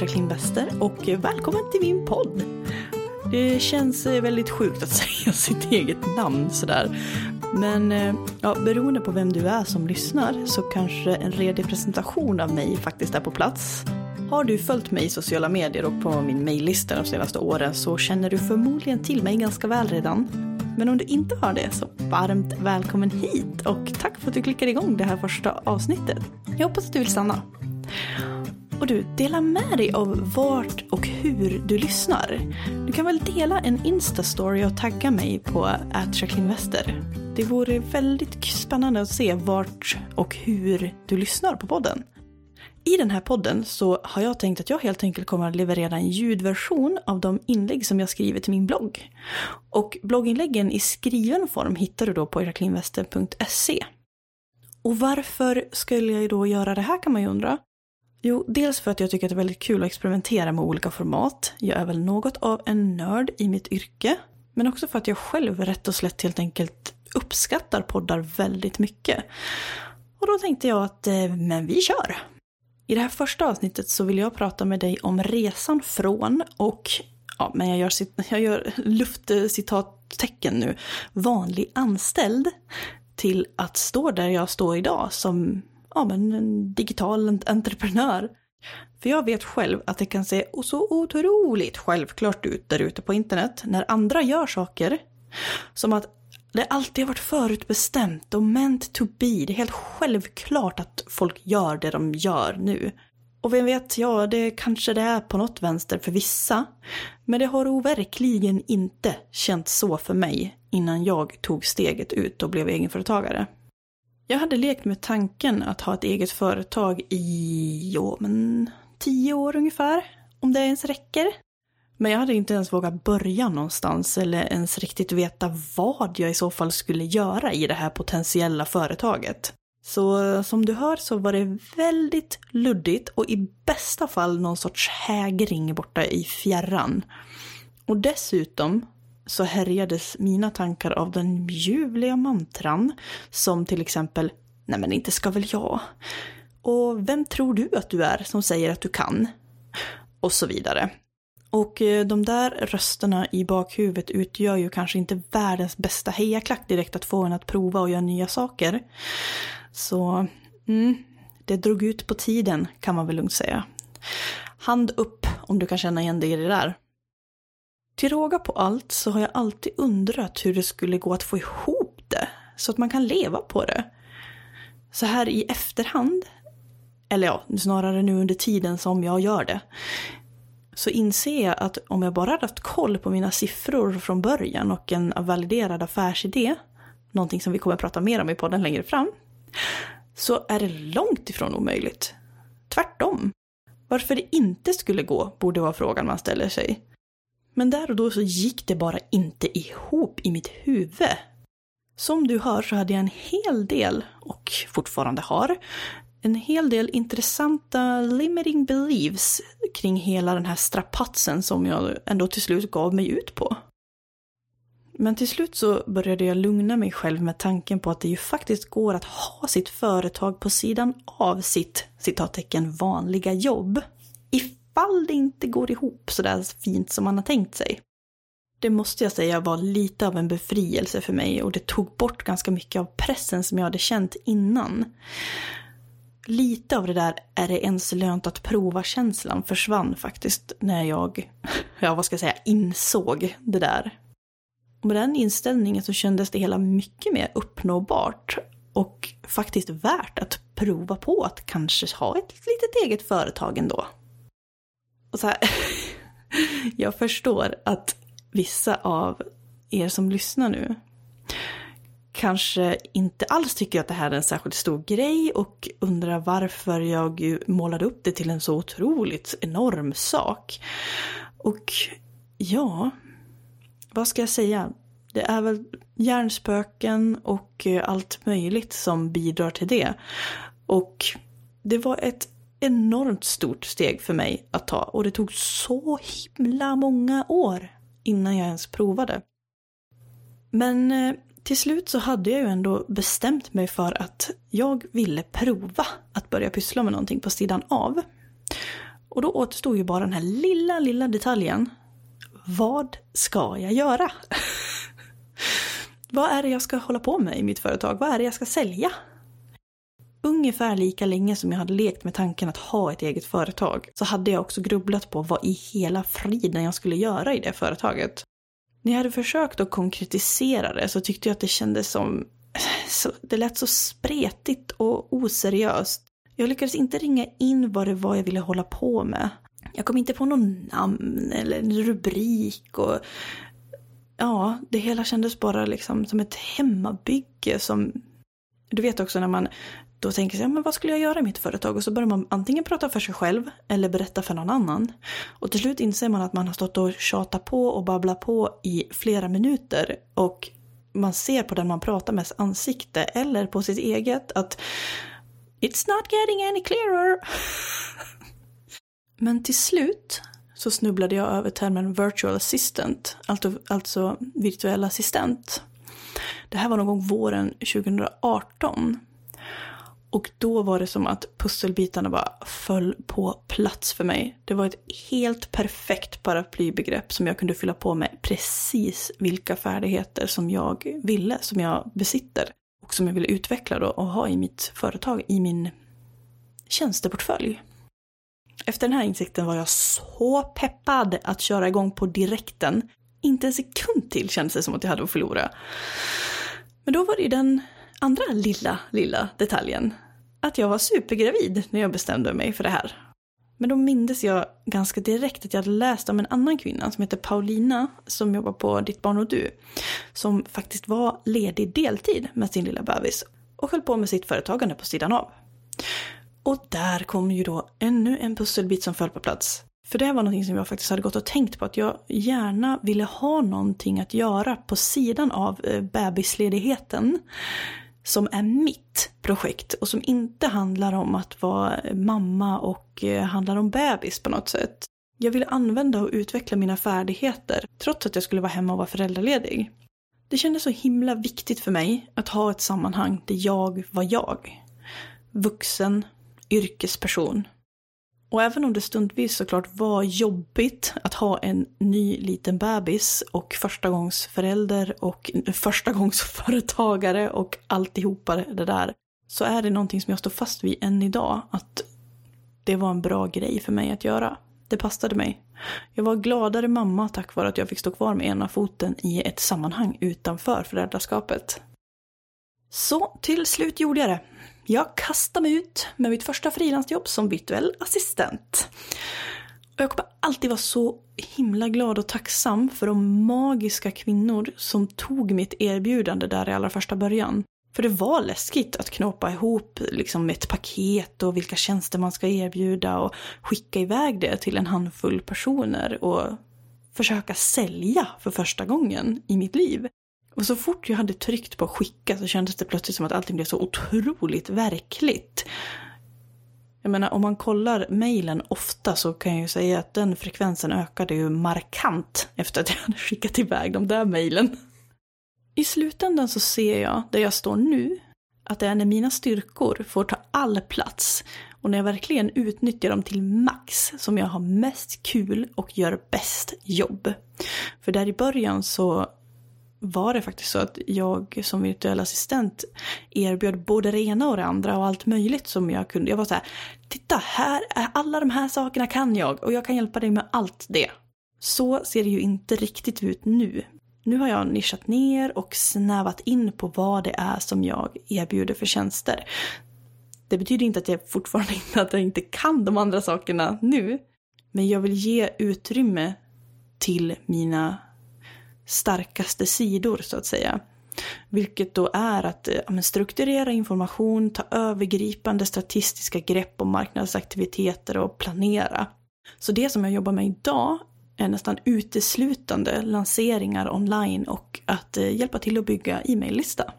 Jacqueline Wester och välkommen till min podd. Det känns eh, väldigt sjukt att säga sitt eget namn sådär. Men eh, ja, beroende på vem du är som lyssnar så kanske en redig presentation av mig faktiskt är på plats. Har du följt mig i sociala medier och på min mejllista de senaste åren så känner du förmodligen till mig ganska väl redan. Men om du inte har det så varmt välkommen hit och tack för att du klickade igång det här första avsnittet. Jag hoppas att du vill stanna får du, dela med dig av vart och hur du lyssnar. Du kan väl dela en Insta-story och tagga mig på Wester. Det vore väldigt spännande att se vart och hur du lyssnar på podden. I den här podden så har jag tänkt att jag helt enkelt kommer att leverera en ljudversion av de inlägg som jag skriver till min blogg. Och blogginläggen i skriven form hittar du då på jacquelinevester.se. Och varför skulle jag då göra det här kan man ju undra. Jo, dels för att jag tycker att det är väldigt kul att experimentera med olika format. Jag är väl något av en nörd i mitt yrke. Men också för att jag själv rätt och slätt helt enkelt uppskattar poddar väldigt mycket. Och då tänkte jag att, eh, men vi kör! I det här första avsnittet så vill jag prata med dig om resan från och, ja men jag gör, jag gör luftcitattecken nu, vanlig anställd till att stå där jag står idag som ja, men en digital entreprenör. För jag vet själv att det kan se så otroligt självklart ut där ute på internet när andra gör saker. Som att det alltid har varit förutbestämt och meant to be. Det är helt självklart att folk gör det de gör nu. Och vem vet, ja, det kanske det är på något vänster för vissa. Men det har verkligen inte känts så för mig innan jag tog steget ut och blev egenföretagare. Jag hade lekt med tanken att ha ett eget företag i, ja men, tio år ungefär. Om det ens räcker. Men jag hade inte ens vågat börja någonstans eller ens riktigt veta vad jag i så fall skulle göra i det här potentiella företaget. Så som du hör så var det väldigt luddigt och i bästa fall någon sorts hägring borta i fjärran. Och dessutom så härjades mina tankar av den ljuvliga mantran som till exempel Nej men inte ska väl jag? Och vem tror du att du är som säger att du kan? Och så vidare. Och eh, de där rösterna i bakhuvudet utgör ju kanske inte världens bästa hejaklack direkt att få en att prova och göra nya saker. Så, mm, det drog ut på tiden kan man väl lugnt säga. Hand upp om du kan känna igen dig i det där. Till råga på allt så har jag alltid undrat hur det skulle gå att få ihop det, så att man kan leva på det. Så här i efterhand, eller ja, snarare nu under tiden som jag gör det, så inser jag att om jag bara hade haft koll på mina siffror från början och en validerad affärsidé, någonting som vi kommer att prata mer om i podden längre fram, så är det långt ifrån omöjligt. Tvärtom. Varför det inte skulle gå borde vara frågan man ställer sig. Men där och då så gick det bara inte ihop i mitt huvud. Som du hör så hade jag en hel del, och fortfarande har, en hel del intressanta limiting beliefs kring hela den här strapatsen som jag ändå till slut gav mig ut på. Men till slut så började jag lugna mig själv med tanken på att det ju faktiskt går att ha sitt företag på sidan av sitt citattecken vanliga jobb. Ifall det inte går ihop sådär fint som man har tänkt sig. Det måste jag säga var lite av en befrielse för mig och det tog bort ganska mycket av pressen som jag hade känt innan lite av det där är det ens lönt att prova-känslan försvann faktiskt när jag, ja vad ska jag säga, insåg det där. Och med den inställningen så kändes det hela mycket mer uppnåbart och faktiskt värt att prova på att kanske ha ett litet eget företag ändå. Och så här, jag förstår att vissa av er som lyssnar nu kanske inte alls tycker att det här är en särskilt stor grej och undrar varför jag målade upp det till en så otroligt enorm sak. Och ja, vad ska jag säga? Det är väl hjärnspöken och allt möjligt som bidrar till det. Och det var ett enormt stort steg för mig att ta och det tog så himla många år innan jag ens provade. Men eh, till slut så hade jag ju ändå bestämt mig för att jag ville prova att börja pyssla med någonting på sidan av. Och då återstod ju bara den här lilla, lilla detaljen. Vad ska jag göra? Vad är det jag ska hålla på med i mitt företag? Vad är det jag ska sälja? Ungefär lika länge som jag hade lekt med tanken att ha ett eget företag så hade jag också grubblat på vad i hela friden jag skulle göra i det företaget. När jag hade försökt att konkretisera det så tyckte jag att det kändes som... Så, det lät så spretigt och oseriöst. Jag lyckades inte ringa in vad det var jag ville hålla på med. Jag kom inte på någon namn eller en rubrik och... Ja, det hela kändes bara liksom som ett hemmabygge som... Du vet också när man då tänker sig, ja, men vad skulle jag göra i mitt företag? Och så börjar man antingen prata för sig själv eller berätta för någon annan. Och till slut inser man att man har stått och tjatat på och babblat på i flera minuter. Och man ser på den man pratar med ansikte eller på sitt eget att It's not getting any clearer. Men till slut så snubblade jag över termen virtual assistant, alltså, alltså virtuell assistent. Det här var någon gång våren 2018. Och då var det som att pusselbitarna bara föll på plats för mig. Det var ett helt perfekt paraplybegrepp som jag kunde fylla på med precis vilka färdigheter som jag ville, som jag besitter. Och som jag ville utveckla då och ha i mitt företag, i min tjänsteportfölj. Efter den här insikten var jag så peppad att köra igång på direkten. Inte en sekund till kändes det som att jag hade att förlora. Men då var det ju den andra lilla, lilla detaljen. Att jag var supergravid när jag bestämde mig för det här. Men då mindes jag ganska direkt att jag hade läst om en annan kvinna som heter Paulina som jobbar på Ditt barn och du. Som faktiskt var ledig deltid med sin lilla bebis och höll på med sitt företagande på sidan av. Och där kom ju då ännu en pusselbit som föll på plats. För det var någonting som jag faktiskt hade gått och tänkt på att jag gärna ville ha någonting att göra på sidan av eh, bebisledigheten som är mitt projekt och som inte handlar om att vara mamma och eh, handlar om bebis på något sätt. Jag vill använda och utveckla mina färdigheter trots att jag skulle vara hemma och vara föräldraledig. Det kändes så himla viktigt för mig att ha ett sammanhang där jag var jag. Vuxen, yrkesperson. Och även om det stundvis såklart var jobbigt att ha en ny liten bebis och förstagångsförälder och förstagångsföretagare och alltihopa det där. Så är det någonting som jag står fast vid än idag. Att det var en bra grej för mig att göra. Det passade mig. Jag var gladare mamma tack vare att jag fick stå kvar med ena foten i ett sammanhang utanför föräldraskapet. Så till slut gjorde jag det. Jag kastade mig ut med mitt första frilansjobb som virtuell assistent. Och jag kommer alltid vara så himla glad och tacksam för de magiska kvinnor som tog mitt erbjudande där i allra första början. För det var läskigt att knåpa ihop liksom ett paket och vilka tjänster man ska erbjuda och skicka iväg det till en handfull personer och försöka sälja för första gången i mitt liv. Och så fort jag hade tryckt på skicka så kändes det plötsligt som att allting blev så otroligt verkligt. Jag menar, om man kollar mejlen ofta så kan jag ju säga att den frekvensen ökade ju markant efter att jag hade skickat iväg de där mejlen. I slutändan så ser jag, där jag står nu, att det är när mina styrkor får ta all plats och när jag verkligen utnyttjar dem till max som jag har mest kul och gör bäst jobb. För där i början så var det faktiskt så att jag som virtuell assistent erbjöd både det ena och det andra och allt möjligt som jag kunde. Jag var så här, titta här, alla de här sakerna kan jag och jag kan hjälpa dig med allt det. Så ser det ju inte riktigt ut nu. Nu har jag nischat ner och snävat in på vad det är som jag erbjuder för tjänster. Det betyder inte att jag fortfarande inte, att jag inte kan de andra sakerna nu. Men jag vill ge utrymme till mina starkaste sidor så att säga. Vilket då är att eh, ja, strukturera information, ta övergripande statistiska grepp om marknadsaktiviteter och planera. Så det som jag jobbar med idag är nästan uteslutande lanseringar online och att eh, hjälpa till att bygga e-maillista.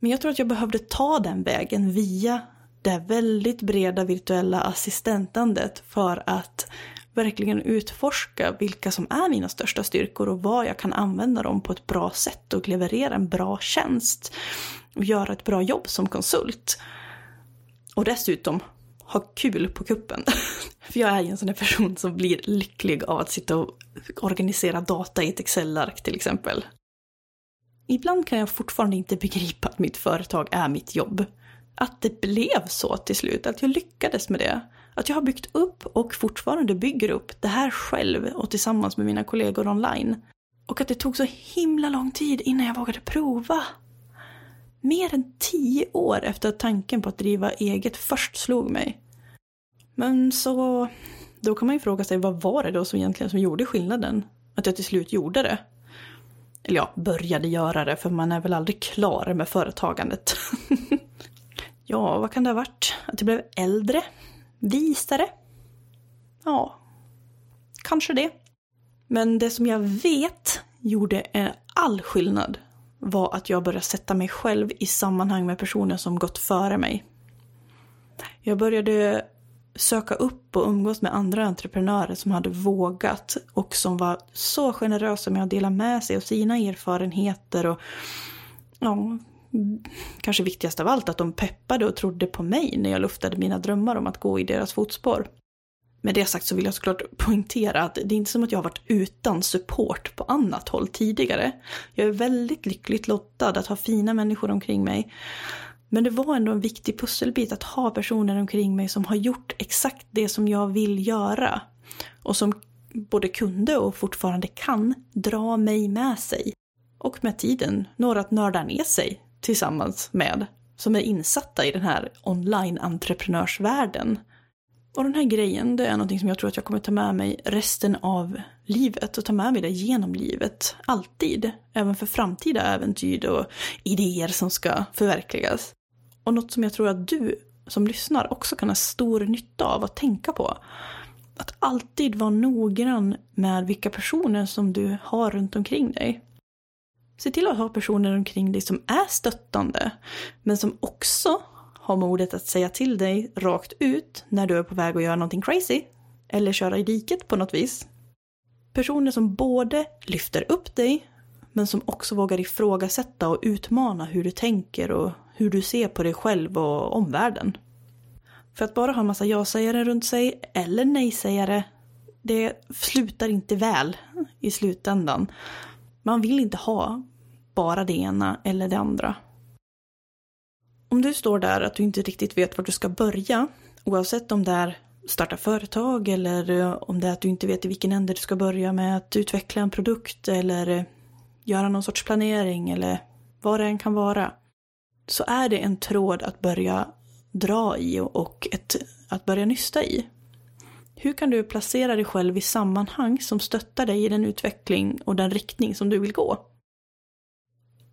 Men jag tror att jag behövde ta den vägen via det väldigt breda virtuella assistentandet för att verkligen utforska vilka som är mina största styrkor och vad jag kan använda dem på ett bra sätt och leverera en bra tjänst och göra ett bra jobb som konsult. Och dessutom ha kul på kuppen. För jag är ju en sån där person som blir lycklig av att sitta och organisera data i ett Excel-ark till exempel. Ibland kan jag fortfarande inte begripa att mitt företag är mitt jobb. Att det blev så till slut, att jag lyckades med det. Att jag har byggt upp och fortfarande bygger upp det här själv och tillsammans med mina kollegor online. Och att det tog så himla lång tid innan jag vågade prova. Mer än tio år efter att tanken på att driva eget först slog mig. Men så, då kan man ju fråga sig vad var det då som egentligen som gjorde skillnaden? Att jag till slut gjorde det? Eller ja, började göra det, för man är väl aldrig klar med företagandet. ja, vad kan det ha varit? Att jag blev äldre? Visare? Ja, kanske det. Men det som jag vet gjorde eh, all skillnad var att jag började sätta mig själv i sammanhang med personer som gått före mig. Jag började söka upp och umgås med andra entreprenörer som hade vågat och som var så generösa med att dela med sig av sina erfarenheter och ja, kanske viktigast av allt att de peppade och trodde på mig när jag luftade mina drömmar om att gå i deras fotspår. Med det sagt så vill jag såklart poängtera att det är inte som att jag har varit utan support på annat håll tidigare. Jag är väldigt lyckligt lottad att ha fina människor omkring mig. Men det var ändå en viktig pusselbit att ha personer omkring mig som har gjort exakt det som jag vill göra. Och som både kunde och fortfarande kan dra mig med sig. Och med tiden några att nörda ner sig tillsammans med. Som är insatta i den här online-entreprenörsvärlden. Och den här grejen, det är någonting som jag tror att jag kommer ta med mig resten av livet och ta med mig det genom livet. Alltid. Även för framtida äventyr och idéer som ska förverkligas. Och något som jag tror att du som lyssnar också kan ha stor nytta av att tänka på. Att alltid vara noggrann med vilka personer som du har runt omkring dig. Se till att ha personer omkring dig som är stöttande, men som också har modet att säga till dig rakt ut när du är på väg att göra någonting crazy. Eller köra i diket på något vis. Personer som både lyfter upp dig, men som också vågar ifrågasätta och utmana hur du tänker och hur du ser på dig själv och omvärlden. För att bara ha en massa ja-sägare runt sig, eller nej-sägare, det slutar inte väl i slutändan. Man vill inte ha bara det ena eller det andra. Om du står där att du inte riktigt vet var du ska börja, oavsett om det är starta företag eller eh, om det är att du inte vet i vilken ände du ska börja med att utveckla en produkt eller eh, göra någon sorts planering eller vad det än kan vara så är det en tråd att börja dra i och ett, att börja nysta i. Hur kan du placera dig själv i sammanhang som stöttar dig i den utveckling och den riktning som du vill gå?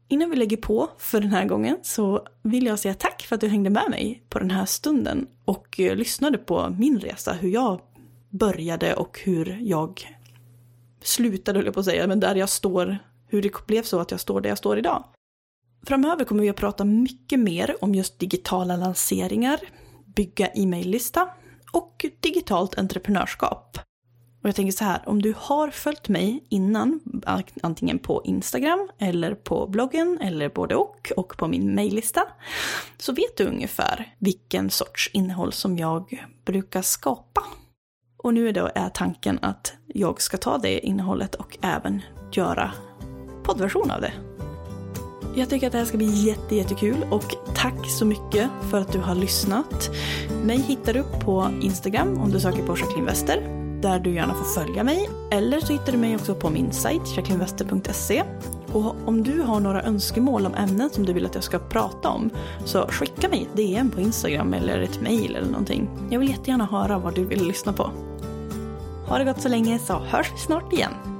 Innan vi lägger på för den här gången så vill jag säga tack för att du hängde med mig på den här stunden och eh, lyssnade på min resa, hur jag började och hur jag slutade, höll jag på att säga, men där jag står, hur det blev så att jag står där jag står idag. Framöver kommer vi att prata mycket mer om just digitala lanseringar, bygga e-maillista och digitalt entreprenörskap. Och jag tänker så här, om du har följt mig innan, antingen på Instagram eller på bloggen eller både och, och på min mejllista, så vet du ungefär vilken sorts innehåll som jag brukar skapa. Och nu är, då, är tanken att jag ska ta det innehållet och även göra poddversion av det. Jag tycker att det här ska bli jätte, jättekul och tack så mycket för att du har lyssnat. Mig hittar du på Instagram om du söker på Jacqueline Wester där du gärna får följa mig. Eller så hittar du mig också på min sajt jacquelinewester.se. Och om du har några önskemål om ämnen som du vill att jag ska prata om så skicka mig ett DM på Instagram eller ett mail eller någonting. Jag vill jättegärna höra vad du vill lyssna på. Ha det gott så länge så hörs vi snart igen.